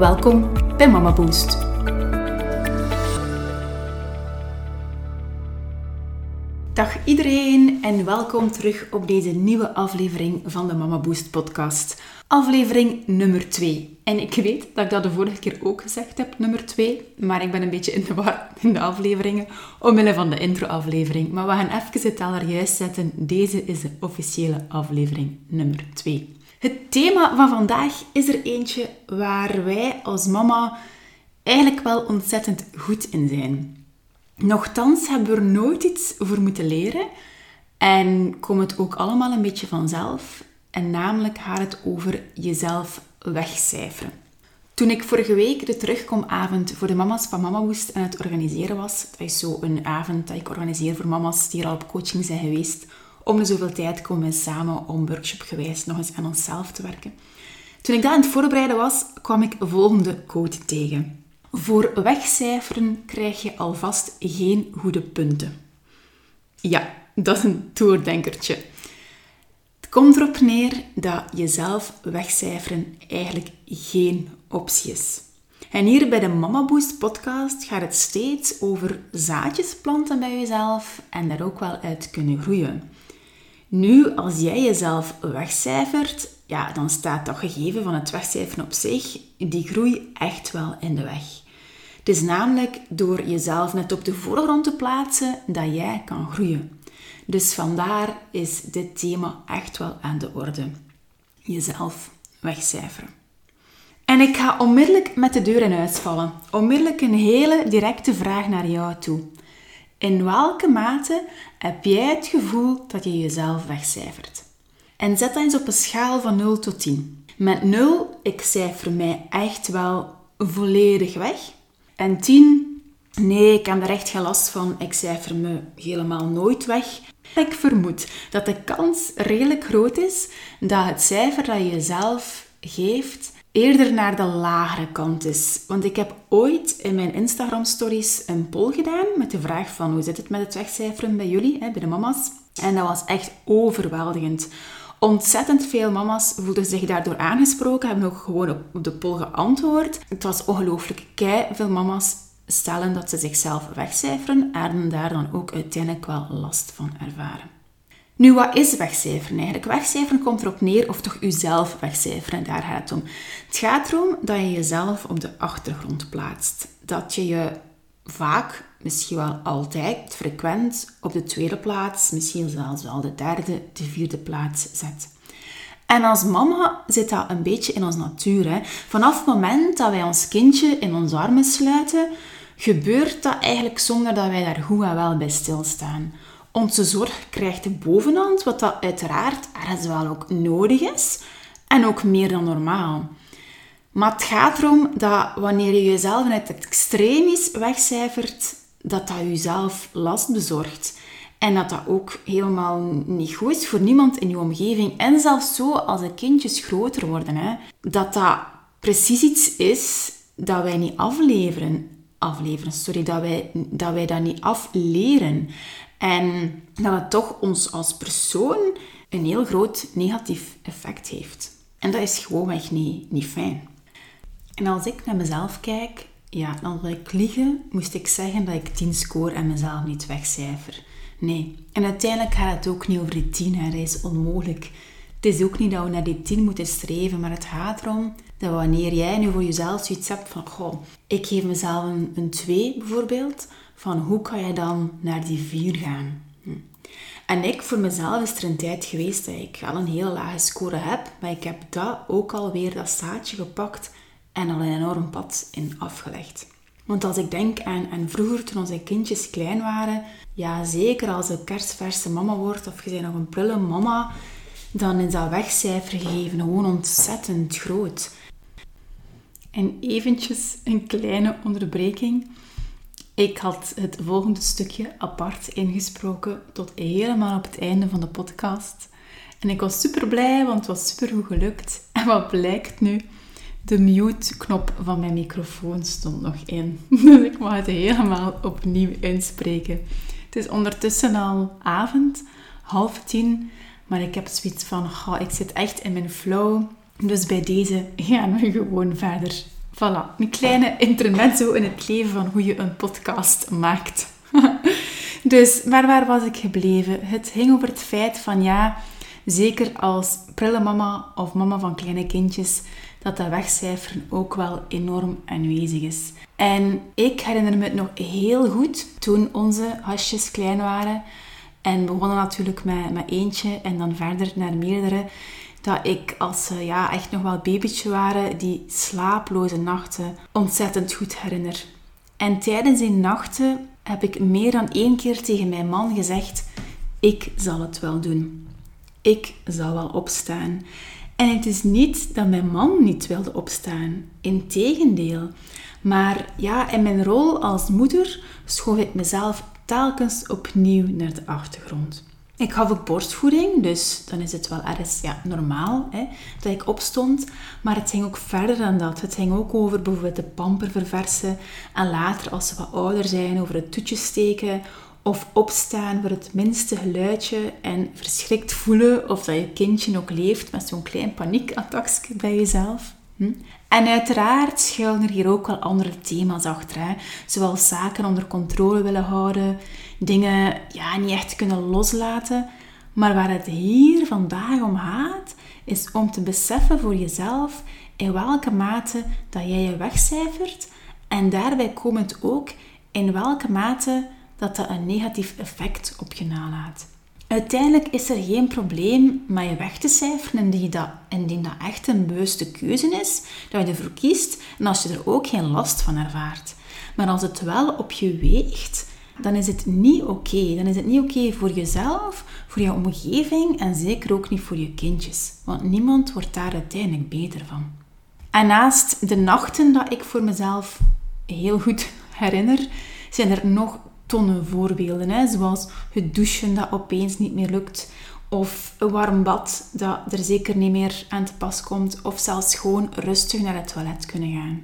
Welkom bij Mama Boost. Dag iedereen en welkom terug op deze nieuwe aflevering van de Mama Boost podcast. Aflevering nummer 2. En ik weet dat ik dat de vorige keer ook gezegd heb, nummer 2, maar ik ben een beetje in de war in de afleveringen, omwille van de intro-aflevering. Maar we gaan even het teller juist zetten. Deze is de officiële aflevering nummer 2. Het thema van vandaag is er eentje waar wij als mama eigenlijk wel ontzettend goed in zijn. Nochtans hebben we er nooit iets voor moeten leren en komt het ook allemaal een beetje vanzelf. En namelijk gaat het over jezelf wegcijferen. Toen ik vorige week de terugkomavond voor de mama's van Mama Woest aan het organiseren was, dat is zo een avond dat ik organiseer voor mama's die al op coaching zijn geweest, om de zoveel tijd komen we samen om workshopgewijs nog eens aan onszelf te werken. Toen ik dat aan het voorbereiden was, kwam ik volgende quote tegen. Voor wegcijferen krijg je alvast geen goede punten. Ja, dat is een doordenkertje. Het komt erop neer dat jezelf wegcijferen eigenlijk geen optie is. En hier bij de Mama Boost podcast gaat het steeds over zaadjes planten bij jezelf en daar ook wel uit kunnen groeien. Nu, als jij jezelf wegcijfert, ja, dan staat dat gegeven van het wegcijferen op zich, die groei echt wel in de weg. Het is namelijk door jezelf net op de voorgrond te plaatsen dat jij kan groeien. Dus vandaar is dit thema echt wel aan de orde. Jezelf wegcijferen. En ik ga onmiddellijk met de deur in huis vallen. Onmiddellijk een hele directe vraag naar jou toe. In welke mate heb jij het gevoel dat je jezelf wegcijfert? En zet dat eens op een schaal van 0 tot 10. Met 0, ik cijfer mij echt wel volledig weg. En 10, nee, ik heb er echt geen last van, ik cijfer me helemaal nooit weg. Ik vermoed dat de kans redelijk groot is dat het cijfer dat je jezelf geeft eerder naar de lagere kant is. Want ik heb ooit in mijn Instagram stories een poll gedaan met de vraag van hoe zit het met het wegcijferen bij jullie, bij de mama's. En dat was echt overweldigend. Ontzettend veel mama's voelden zich daardoor aangesproken, hebben ook gewoon op de poll geantwoord. Het was ongelooflijk. Kei veel mama's stellen dat ze zichzelf wegcijferen en daar dan ook uiteindelijk wel last van ervaren. Nu, wat is wegcijferen eigenlijk? Wegcijferen komt erop neer, of toch jezelf wegcijferen, daar gaat het om. Het gaat erom dat je jezelf op de achtergrond plaatst. Dat je je vaak, misschien wel altijd, frequent op de tweede plaats, misschien zelfs wel de derde, de vierde plaats zet. En als mama zit dat een beetje in ons natuur. Hè? Vanaf het moment dat wij ons kindje in onze armen sluiten, gebeurt dat eigenlijk zonder dat wij daar goed en wel bij stilstaan. Onze zorg krijgt de bovenhand, wat dat uiteraard ergens wel ook nodig is. En ook meer dan normaal. Maar het gaat erom dat wanneer je jezelf in het extremis wegcijfert, dat dat jezelf last bezorgt. En dat dat ook helemaal niet goed is voor niemand in je omgeving. En zelfs zo als de kindjes groter worden. Hè, dat dat precies iets is dat wij niet afleveren. Afleveren, sorry, dat wij, dat wij dat niet afleren. En dat het toch ons als persoon een heel groot negatief effect heeft. En dat is gewoonweg niet, niet fijn. En als ik naar mezelf kijk, ja, dan wil ik liegen, moest ik zeggen dat ik 10 score en mezelf niet wegcijfer. Nee. En uiteindelijk gaat het ook niet over die 10, hè. dat is onmogelijk. Het is ook niet dat we naar die 10 moeten streven, maar het gaat erom dat wanneer jij nu voor jezelf zoiets hebt van, goh, ik geef mezelf een, een 2 bijvoorbeeld, van hoe kan je dan naar die 4 gaan? Hm. En ik, voor mezelf is er een tijd geweest dat ik al een hele lage score heb, maar ik heb dat ook alweer, dat zaadje gepakt en al een enorm pad in afgelegd. Want als ik denk aan, vroeger, toen onze kindjes klein waren, ja, zeker als een kerstverse mama wordt of je bent nog een prille mama, dan is dat wegcijfer gegeven gewoon ontzettend groot. En eventjes een kleine onderbreking. Ik had het volgende stukje apart ingesproken tot helemaal op het einde van de podcast. En ik was super blij, want het was super goed gelukt. En wat blijkt nu? De mute-knop van mijn microfoon stond nog in. Dus ik mag het helemaal opnieuw inspreken. Het is ondertussen al avond, half tien. Maar ik heb zoiets van, oh, ik zit echt in mijn flow. Dus bij deze gaan we gewoon verder. Voilà, een kleine intermezzo in het leven van hoe je een podcast maakt. dus, maar waar was ik gebleven? Het ging over het feit van ja, zeker als prille mama of mama van kleine kindjes, dat dat wegcijferen ook wel enorm aanwezig is. En ik herinner me het nog heel goed toen onze hasjes klein waren. En begonnen natuurlijk met, met eentje en dan verder naar meerdere. Dat ik, als ze ja, echt nog wel babytje waren, die slaaploze nachten ontzettend goed herinner. En tijdens die nachten heb ik meer dan één keer tegen mijn man gezegd: Ik zal het wel doen. Ik zal wel opstaan. En het is niet dat mijn man niet wilde opstaan. Integendeel. Maar ja, in mijn rol als moeder schoof ik mezelf telkens opnieuw naar de achtergrond. Ik gaf ook borstvoeding, dus dan is het wel ergens ja, normaal hè, dat ik opstond. Maar het ging ook verder dan dat. Het ging ook over bijvoorbeeld de pamper verversen. En later, als ze wat ouder zijn, over het toetje steken. Of opstaan voor het minste geluidje en verschrikt voelen of dat je kindje ook leeft met zo'n klein paniekattackje bij jezelf. Hm? En uiteraard schuilen er hier ook wel andere thema's achter. Hè? Zoals zaken onder controle willen houden, dingen ja, niet echt kunnen loslaten. Maar waar het hier vandaag om gaat, is om te beseffen voor jezelf in welke mate dat jij je wegcijfert. En daarbij komend ook in welke mate dat dat een negatief effect op je nalaat. Uiteindelijk is er geen probleem met je weg te cijferen indien dat, indien dat echt een bewuste keuze is, dat je ervoor kiest en als je er ook geen last van ervaart. Maar als het wel op je weegt, dan is het niet oké. Dan is het niet oké voor jezelf, voor je omgeving en zeker ook niet voor je kindjes. Want niemand wordt daar uiteindelijk beter van. En naast de nachten dat ik voor mezelf heel goed herinner, zijn er nog tonnen voorbeelden. Hè? Zoals het douchen dat opeens niet meer lukt. Of een warm bad dat er zeker niet meer aan te pas komt. Of zelfs gewoon rustig naar het toilet kunnen gaan.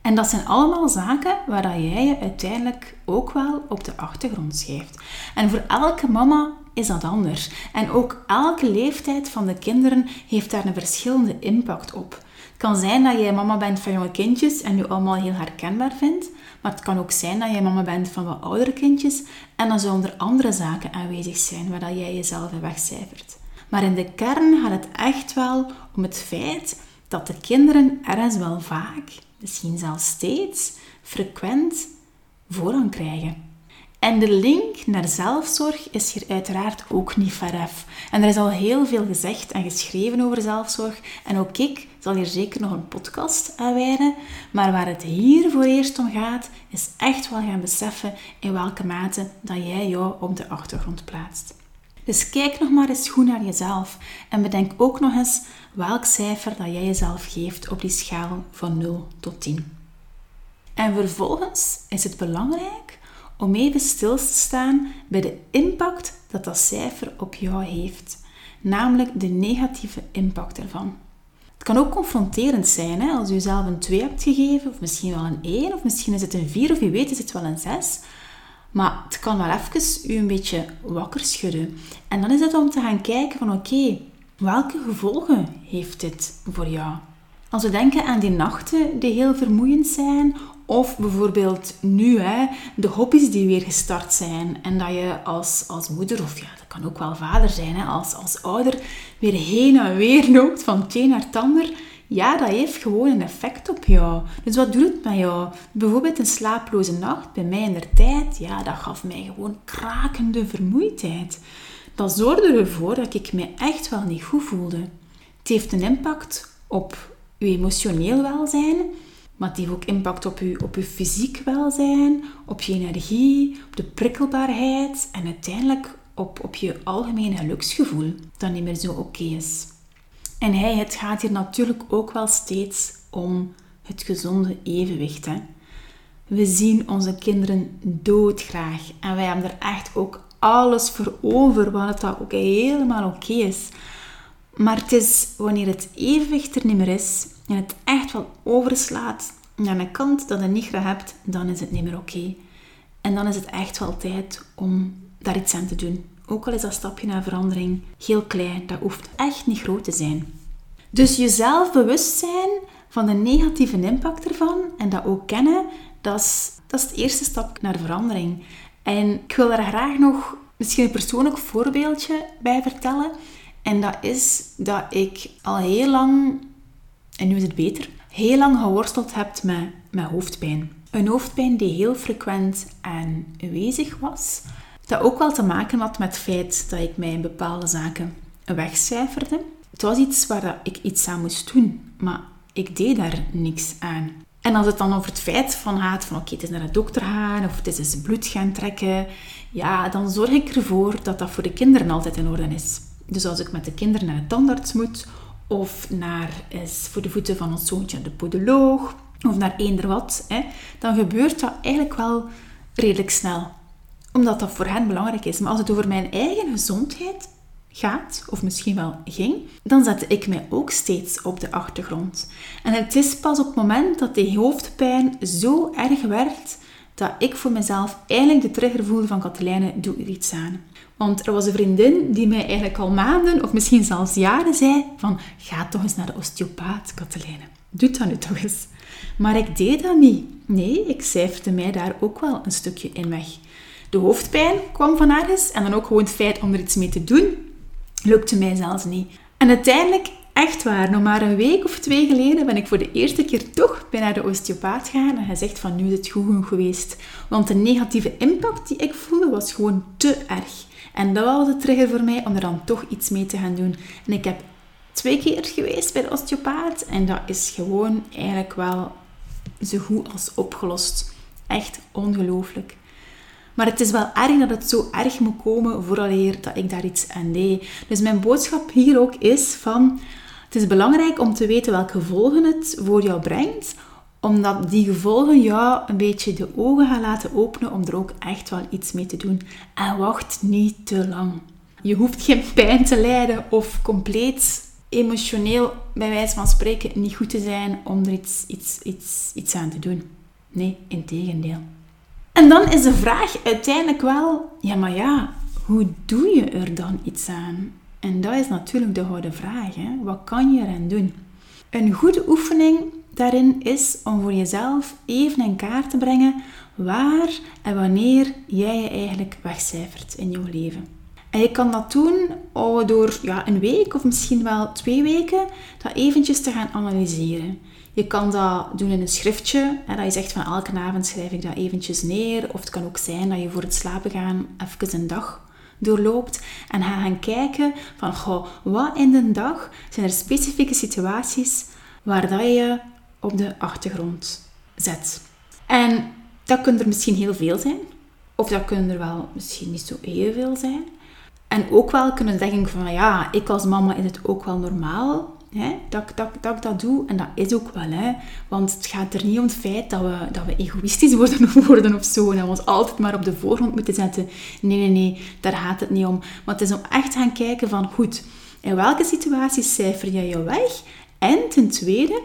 En dat zijn allemaal zaken waar jij je uiteindelijk ook wel op de achtergrond schrijft. En voor elke mama is dat anders. En ook elke leeftijd van de kinderen heeft daar een verschillende impact op. Het kan zijn dat jij mama bent van jonge kindjes en je allemaal heel herkenbaar vindt. Maar het kan ook zijn dat jij mama bent van wat oudere kindjes en dan zullen er andere zaken aanwezig zijn waar jij jezelf wegcijfert. Maar in de kern gaat het echt wel om het feit dat de kinderen ergens wel vaak, misschien zelfs steeds, frequent voorrang krijgen. En de link naar zelfzorg is hier uiteraard ook niet verref. En er is al heel veel gezegd en geschreven over zelfzorg. En ook ik zal hier zeker nog een podcast aan wijden. Maar waar het hier voor eerst om gaat, is echt wel gaan beseffen in welke mate dat jij jou op de achtergrond plaatst. Dus kijk nog maar eens goed naar jezelf. En bedenk ook nog eens welk cijfer dat jij jezelf geeft op die schaal van 0 tot 10. En vervolgens is het belangrijk om even stil te staan bij de impact dat dat cijfer op jou heeft, namelijk de negatieve impact ervan. Het kan ook confronterend zijn hè? als je zelf een 2 hebt gegeven, of misschien wel een 1, of misschien is het een 4, of wie weet is het wel een 6. Maar het kan wel even u een beetje wakker schudden. En dan is het om te gaan kijken van oké, welke gevolgen heeft dit voor jou? Als we denken aan die nachten die heel vermoeiend zijn, of bijvoorbeeld nu, hè, de hobby's die weer gestart zijn. En dat je als, als moeder, of ja, dat kan ook wel vader zijn, hè, als, als ouder, weer heen en weer loopt van het een naar het ander. Ja, dat heeft gewoon een effect op jou. Dus wat doet het met jou? Bijvoorbeeld een slaaploze nacht, bij mij in de tijd, ja, dat gaf mij gewoon krakende vermoeidheid. Dat zorgde ervoor dat ik me echt wel niet goed voelde. Het heeft een impact op je emotioneel welzijn, maar het heeft ook impact op je, op je fysiek welzijn, op je energie, op de prikkelbaarheid en uiteindelijk op, op je algemene geluksgevoel, dat niet meer zo oké is. En hij, het gaat hier natuurlijk ook wel steeds om het gezonde evenwicht. Hè? We zien onze kinderen doodgraag en wij hebben er echt ook alles voor over, wat dat ook helemaal oké is. Maar het is wanneer het evenwicht er niet meer is en het echt wel overslaat naar een kant dat je niet graag hebt, dan is het niet meer oké. En dan is het echt wel tijd om daar iets aan te doen. Ook al is dat stapje naar verandering heel klein, dat hoeft echt niet groot te zijn. Dus jezelf bewust zijn van de negatieve impact ervan en dat ook kennen, dat is, dat is de eerste stap naar verandering. En ik wil daar graag nog misschien een persoonlijk voorbeeldje bij vertellen. En dat is dat ik al heel lang, en nu is het beter, heel lang geworsteld heb met, met hoofdpijn. Een hoofdpijn die heel frequent aanwezig was. Dat ook wel te maken had met het feit dat ik mij in bepaalde zaken wegcijferde. Het was iets waar ik iets aan moest doen, maar ik deed daar niks aan. En als het dan over het feit van gaat van oké, het is naar de dokter gaan of het is eens bloed gaan trekken, ja, dan zorg ik ervoor dat dat voor de kinderen altijd in orde is. Dus als ik met de kinderen naar de tandarts moet of naar eens voor de voeten van ons zoontje de podoloog of naar eender wat, hè, dan gebeurt dat eigenlijk wel redelijk snel. Omdat dat voor hen belangrijk is. Maar als het over mijn eigen gezondheid gaat, of misschien wel ging, dan zette ik mij ook steeds op de achtergrond. En het is pas op het moment dat die hoofdpijn zo erg werd, dat ik voor mezelf eigenlijk de trigger voelde van Katelijne, doe er iets aan. Want er was een vriendin die mij eigenlijk al maanden, of misschien zelfs jaren, zei van, ga toch eens naar de osteopaat, Katelijne. Doe dat nu toch eens. Maar ik deed dat niet. Nee, ik cijferde mij daar ook wel een stukje in weg. De hoofdpijn kwam van ergens en dan ook gewoon het feit om er iets mee te doen, lukte mij zelfs niet. En uiteindelijk, echt waar, nog maar een week of twee geleden ben ik voor de eerste keer toch bij naar de osteopaat gegaan en hij zegt van nu is het goed geweest. Want de negatieve impact die ik voelde was gewoon te erg. En dat was de trigger voor mij om er dan toch iets mee te gaan doen. En ik heb twee keer geweest bij de osteopaat en dat is gewoon eigenlijk wel zo goed als opgelost. Echt ongelooflijk. Maar het is wel erg dat het zo erg moet komen vooraleer dat ik daar iets aan deed. Dus mijn boodschap hier ook is van... Het is belangrijk om te weten welke gevolgen het voor jou brengt, omdat die gevolgen jou een beetje de ogen gaan laten openen om er ook echt wel iets mee te doen. En wacht niet te lang. Je hoeft geen pijn te lijden of compleet emotioneel, bij wijze van spreken, niet goed te zijn om er iets, iets, iets, iets aan te doen. Nee, in tegendeel. En dan is de vraag uiteindelijk wel, ja maar ja, hoe doe je er dan iets aan? En dat is natuurlijk de gouden vraag. Wat kan je eraan doen? Een goede oefening daarin is om voor jezelf even in kaart te brengen waar en wanneer jij je eigenlijk wegcijfert in jouw leven. En je kan dat doen door ja, een week of misschien wel twee weken dat eventjes te gaan analyseren. Je kan dat doen in een schriftje, hè, dat je zegt van elke avond schrijf ik dat eventjes neer. Of het kan ook zijn dat je voor het slapen gaan even een dag doorloopt en ga gaan kijken van, goh, wat in de dag zijn er specifieke situaties waar dat je op de achtergrond zet. En dat kunnen er misschien heel veel zijn, of dat kunnen er wel misschien niet zo heel veel zijn. En ook wel kunnen denken van, ja, ik als mama is het ook wel normaal Hè, dat, dat, dat ik dat doe. En dat is ook wel. Hè, want het gaat er niet om het feit dat we, dat we egoïstisch worden, worden of zo. En dat we ons altijd maar op de voorgrond moeten zetten. Nee, nee, nee. Daar gaat het niet om. Maar het is om echt gaan kijken van... Goed, in welke situatie cijfer jij je weg? En ten tweede,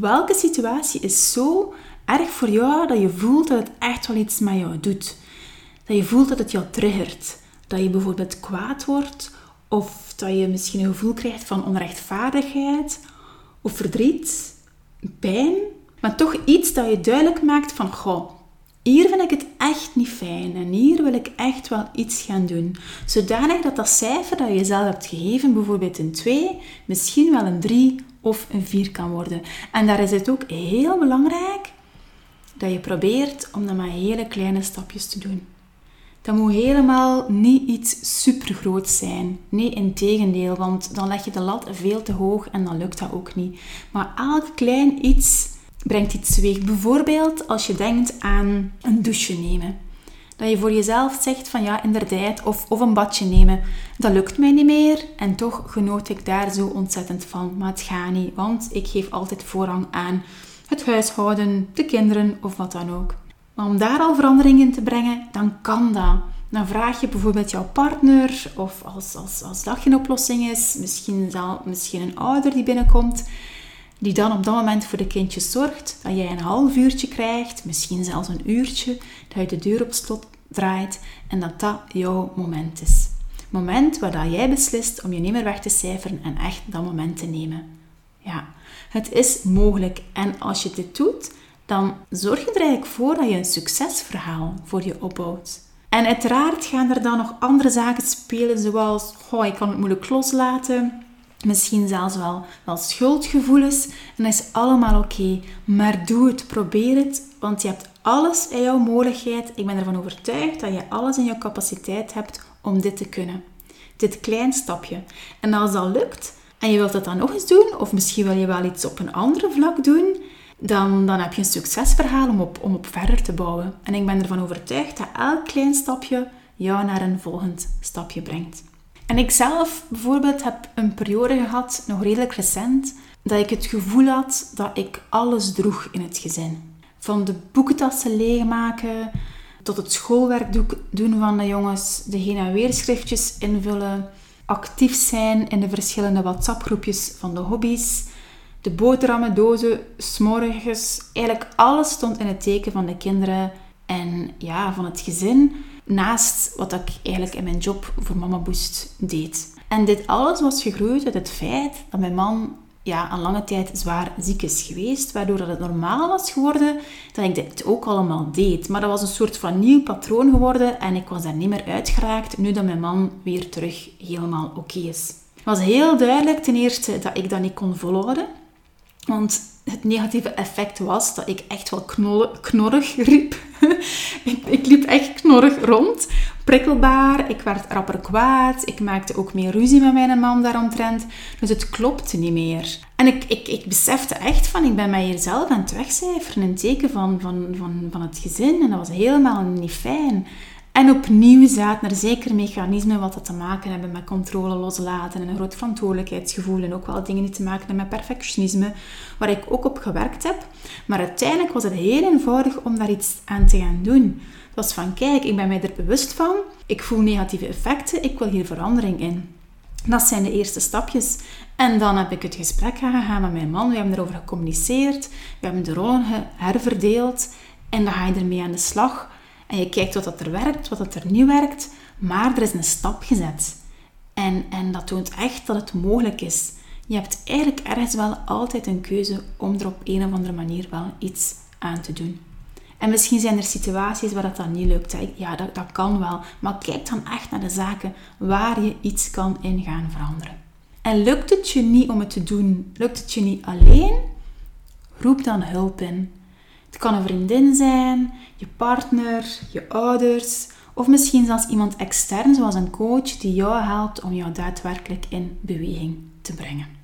welke situatie is zo erg voor jou dat je voelt dat het echt wel iets met jou doet? Dat je voelt dat het jou triggert. Dat je bijvoorbeeld kwaad wordt of dat je misschien een gevoel krijgt van onrechtvaardigheid of verdriet, pijn. Maar toch iets dat je duidelijk maakt van, goh, hier vind ik het echt niet fijn en hier wil ik echt wel iets gaan doen. Zodanig dat dat cijfer dat je jezelf hebt gegeven, bijvoorbeeld een 2, misschien wel een 3 of een 4 kan worden. En daar is het ook heel belangrijk dat je probeert om dat met hele kleine stapjes te doen. Dat moet helemaal niet iets supergroot zijn. Nee, in tegendeel, want dan leg je de lat veel te hoog en dan lukt dat ook niet. Maar elk klein iets brengt iets teweeg. Bijvoorbeeld als je denkt aan een douche nemen. Dat je voor jezelf zegt van ja, inderdaad, of, of een badje nemen. Dat lukt mij niet meer en toch genoot ik daar zo ontzettend van. Maar het gaat niet, want ik geef altijd voorrang aan het huishouden, de kinderen of wat dan ook. Maar om daar al verandering in te brengen, dan kan dat. Dan vraag je bijvoorbeeld jouw partner, of als, als, als dat geen oplossing is, misschien, zal, misschien een ouder die binnenkomt, die dan op dat moment voor de kindjes zorgt, dat jij een half uurtje krijgt, misschien zelfs een uurtje, dat je de deur op slot draait en dat dat jouw moment is. Moment waar dat jij beslist om je niet meer weg te cijferen en echt dat moment te nemen. Ja, het is mogelijk en als je dit doet, dan zorg je er eigenlijk voor dat je een succesverhaal voor je opbouwt. En uiteraard gaan er dan nog andere zaken spelen, zoals oh, ik kan het moeilijk loslaten, misschien zelfs wel, wel schuldgevoelens. En dat is allemaal oké, maar doe het, probeer het, want je hebt alles in jouw mogelijkheid. Ik ben ervan overtuigd dat je alles in jouw capaciteit hebt om dit te kunnen. Dit klein stapje. En als dat lukt, en je wilt dat dan nog eens doen, of misschien wil je wel iets op een andere vlak doen, dan, dan heb je een succesverhaal om op, om op verder te bouwen. En ik ben ervan overtuigd dat elk klein stapje jou naar een volgend stapje brengt. En ik zelf bijvoorbeeld heb een periode gehad, nog redelijk recent, dat ik het gevoel had dat ik alles droeg in het gezin. Van de boekentassen leegmaken, tot het schoolwerk doen van de jongens, de heen- en weerschriftjes invullen, actief zijn in de verschillende WhatsApp-groepjes van de hobby's, de boterhammendozen, s'morgens. Eigenlijk alles stond in het teken van de kinderen en ja, van het gezin. Naast wat ik eigenlijk in mijn job voor Mama Boost deed. En dit alles was gegroeid uit het feit dat mijn man ja, een lange tijd zwaar ziek is geweest, waardoor het normaal was geworden dat ik dit ook allemaal deed. Maar dat was een soort van nieuw patroon geworden en ik was daar niet meer uitgeraakt nu dat mijn man weer terug helemaal oké is. Het was heel duidelijk ten eerste dat ik dat niet kon volhouden. Want het negatieve effect was dat ik echt wel knorrig riep. ik, ik, liep echt knorrig rond. Prikkelbaar, ik werd rapper kwaad. Ik maakte ook meer ruzie met mijn man daaromtrent. Dus het klopte niet meer. En ik, ik, ik besefte echt van, ik ben mij hier zelf aan het wegcijferen. Een teken van, van, van, van het gezin. En dat was helemaal niet fijn. En opnieuw zaten er zeker mechanismen wat dat te maken hebben met controle loslaten en een groot verantwoordelijkheidsgevoel en ook wel dingen die te maken hebben met perfectionisme, waar ik ook op gewerkt heb. Maar uiteindelijk was het heel eenvoudig om daar iets aan te gaan doen. Het was van, kijk, ik ben mij er bewust van, ik voel negatieve effecten, ik wil hier verandering in. Dat zijn de eerste stapjes. En dan heb ik het gesprek gegaan met mijn man. We hebben erover gecommuniceerd. We hebben de rollen herverdeeld. En dan ga je ermee aan de slag. En je kijkt wat dat er werkt, wat dat er niet werkt. Maar er is een stap gezet. En, en dat toont echt dat het mogelijk is. Je hebt eigenlijk ergens wel altijd een keuze om er op een of andere manier wel iets aan te doen. En misschien zijn er situaties waar dat dan niet lukt. Ja, dat, dat kan wel. Maar kijk dan echt naar de zaken waar je iets kan in gaan veranderen. En lukt het je niet om het te doen, lukt het je niet alleen, roep dan hulp in. Het kan een vriendin zijn, je partner, je ouders of misschien zelfs iemand extern zoals een coach die jou helpt om jou daadwerkelijk in beweging te brengen.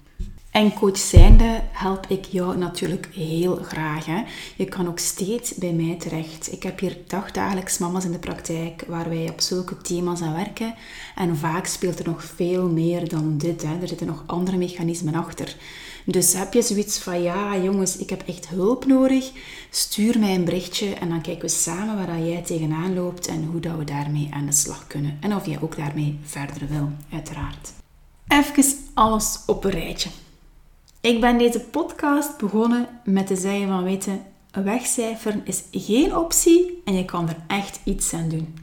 En coach zijnde help ik jou natuurlijk heel graag. Hè? Je kan ook steeds bij mij terecht. Ik heb hier dagdagelijks mama's in de praktijk waar wij op zulke thema's aan werken. En vaak speelt er nog veel meer dan dit. Hè? Er zitten nog andere mechanismen achter. Dus heb je zoiets van, ja jongens, ik heb echt hulp nodig, stuur mij een berichtje en dan kijken we samen waar jij tegenaan loopt en hoe dat we daarmee aan de slag kunnen. En of jij ook daarmee verder wil, uiteraard. Even alles op een rijtje. Ik ben deze podcast begonnen met te zeggen van, weten, wegcijferen is geen optie en je kan er echt iets aan doen.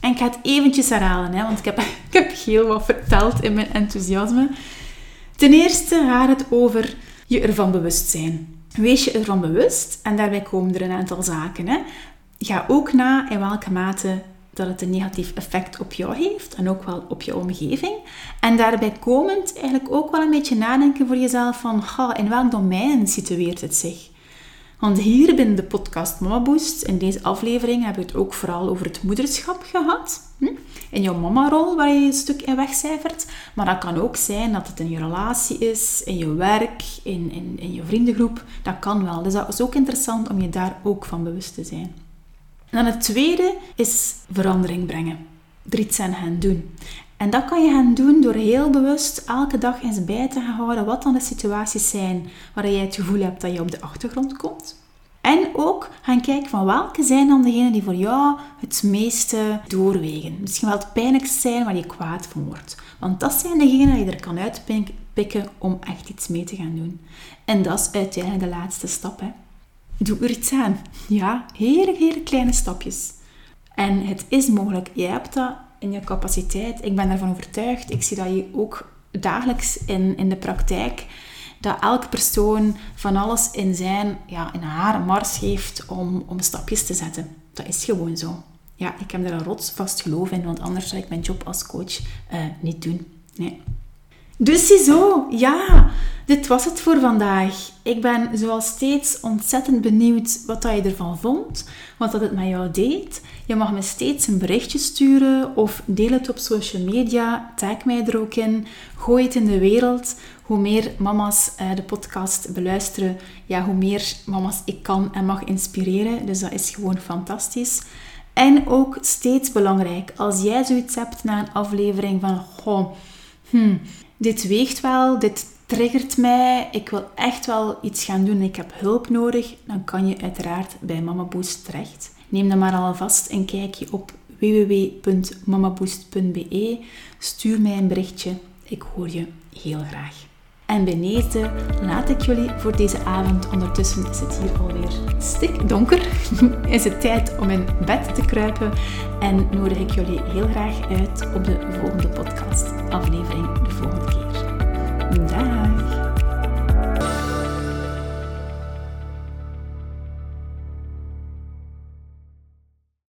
En ik ga het eventjes herhalen, hè, want ik heb, ik heb heel wat verteld in mijn enthousiasme. Ten eerste gaat het over je ervan bewust zijn. Wees je ervan bewust en daarbij komen er een aantal zaken. Hè. Ga ook na in welke mate dat het een negatief effect op jou heeft en ook wel op je omgeving. En daarbij komend eigenlijk ook wel een beetje nadenken voor jezelf van in welk domein situeert het zich? Want hier binnen de podcast Mama Boost, in deze aflevering, hebben we het ook vooral over het moederschap gehad. Hm? In jouw mama-rol, waar je een stuk in wegcijfert. Maar dat kan ook zijn dat het in je relatie is, in je werk, in, in, in je vriendengroep. Dat kan wel. Dus dat is ook interessant om je daar ook van bewust te zijn. En dan het tweede is verandering brengen. Er iets aan gaan doen. En dat kan je gaan doen door heel bewust elke dag eens bij te gaan houden wat dan de situaties zijn waar jij het gevoel hebt dat je op de achtergrond komt. En ook gaan kijken van welke zijn dan degenen die voor jou het meeste doorwegen. Misschien wel het pijnlijkste zijn waar je kwaad van wordt. Want dat zijn degenen die je er kan uitpikken om echt iets mee te gaan doen. En dat is uiteindelijk de laatste stap. Hè. Doe er iets aan. Ja, hele, hele kleine stapjes. En het is mogelijk. Jij hebt dat in je capaciteit. Ik ben ervan overtuigd. Ik zie dat je ook dagelijks in, in de praktijk dat elke persoon van alles in zijn, ja, in haar mars heeft om, om stapjes te zetten. Dat is gewoon zo. Ja, ik heb er een rotsvast geloof in, want anders zou ik mijn job als coach uh, niet doen. Nee. Dus ziezo, ja, dit was het voor vandaag. Ik ben zoals steeds ontzettend benieuwd wat dat je ervan vond, wat dat het met jou deed. Je mag me steeds een berichtje sturen of deel het op social media. Tag mij er ook in. Gooi het in de wereld. Hoe meer mama's uh, de podcast beluisteren, ja, hoe meer mama's ik kan en mag inspireren. Dus dat is gewoon fantastisch. En ook steeds belangrijk, als jij zoiets hebt na een aflevering van, goh, hmm, dit weegt wel, dit triggert mij, ik wil echt wel iets gaan doen, ik heb hulp nodig, dan kan je uiteraard bij Mama Boost terecht. Neem dan maar alvast een kijkje op www.mamaboost.be. Stuur mij een berichtje, ik hoor je heel graag. En beneden laat ik jullie voor deze avond, ondertussen is het hier alweer stikdonker, is het tijd om in bed te kruipen en nodig ik jullie heel graag uit op de volgende podcast aflevering de volgende keer. Dag!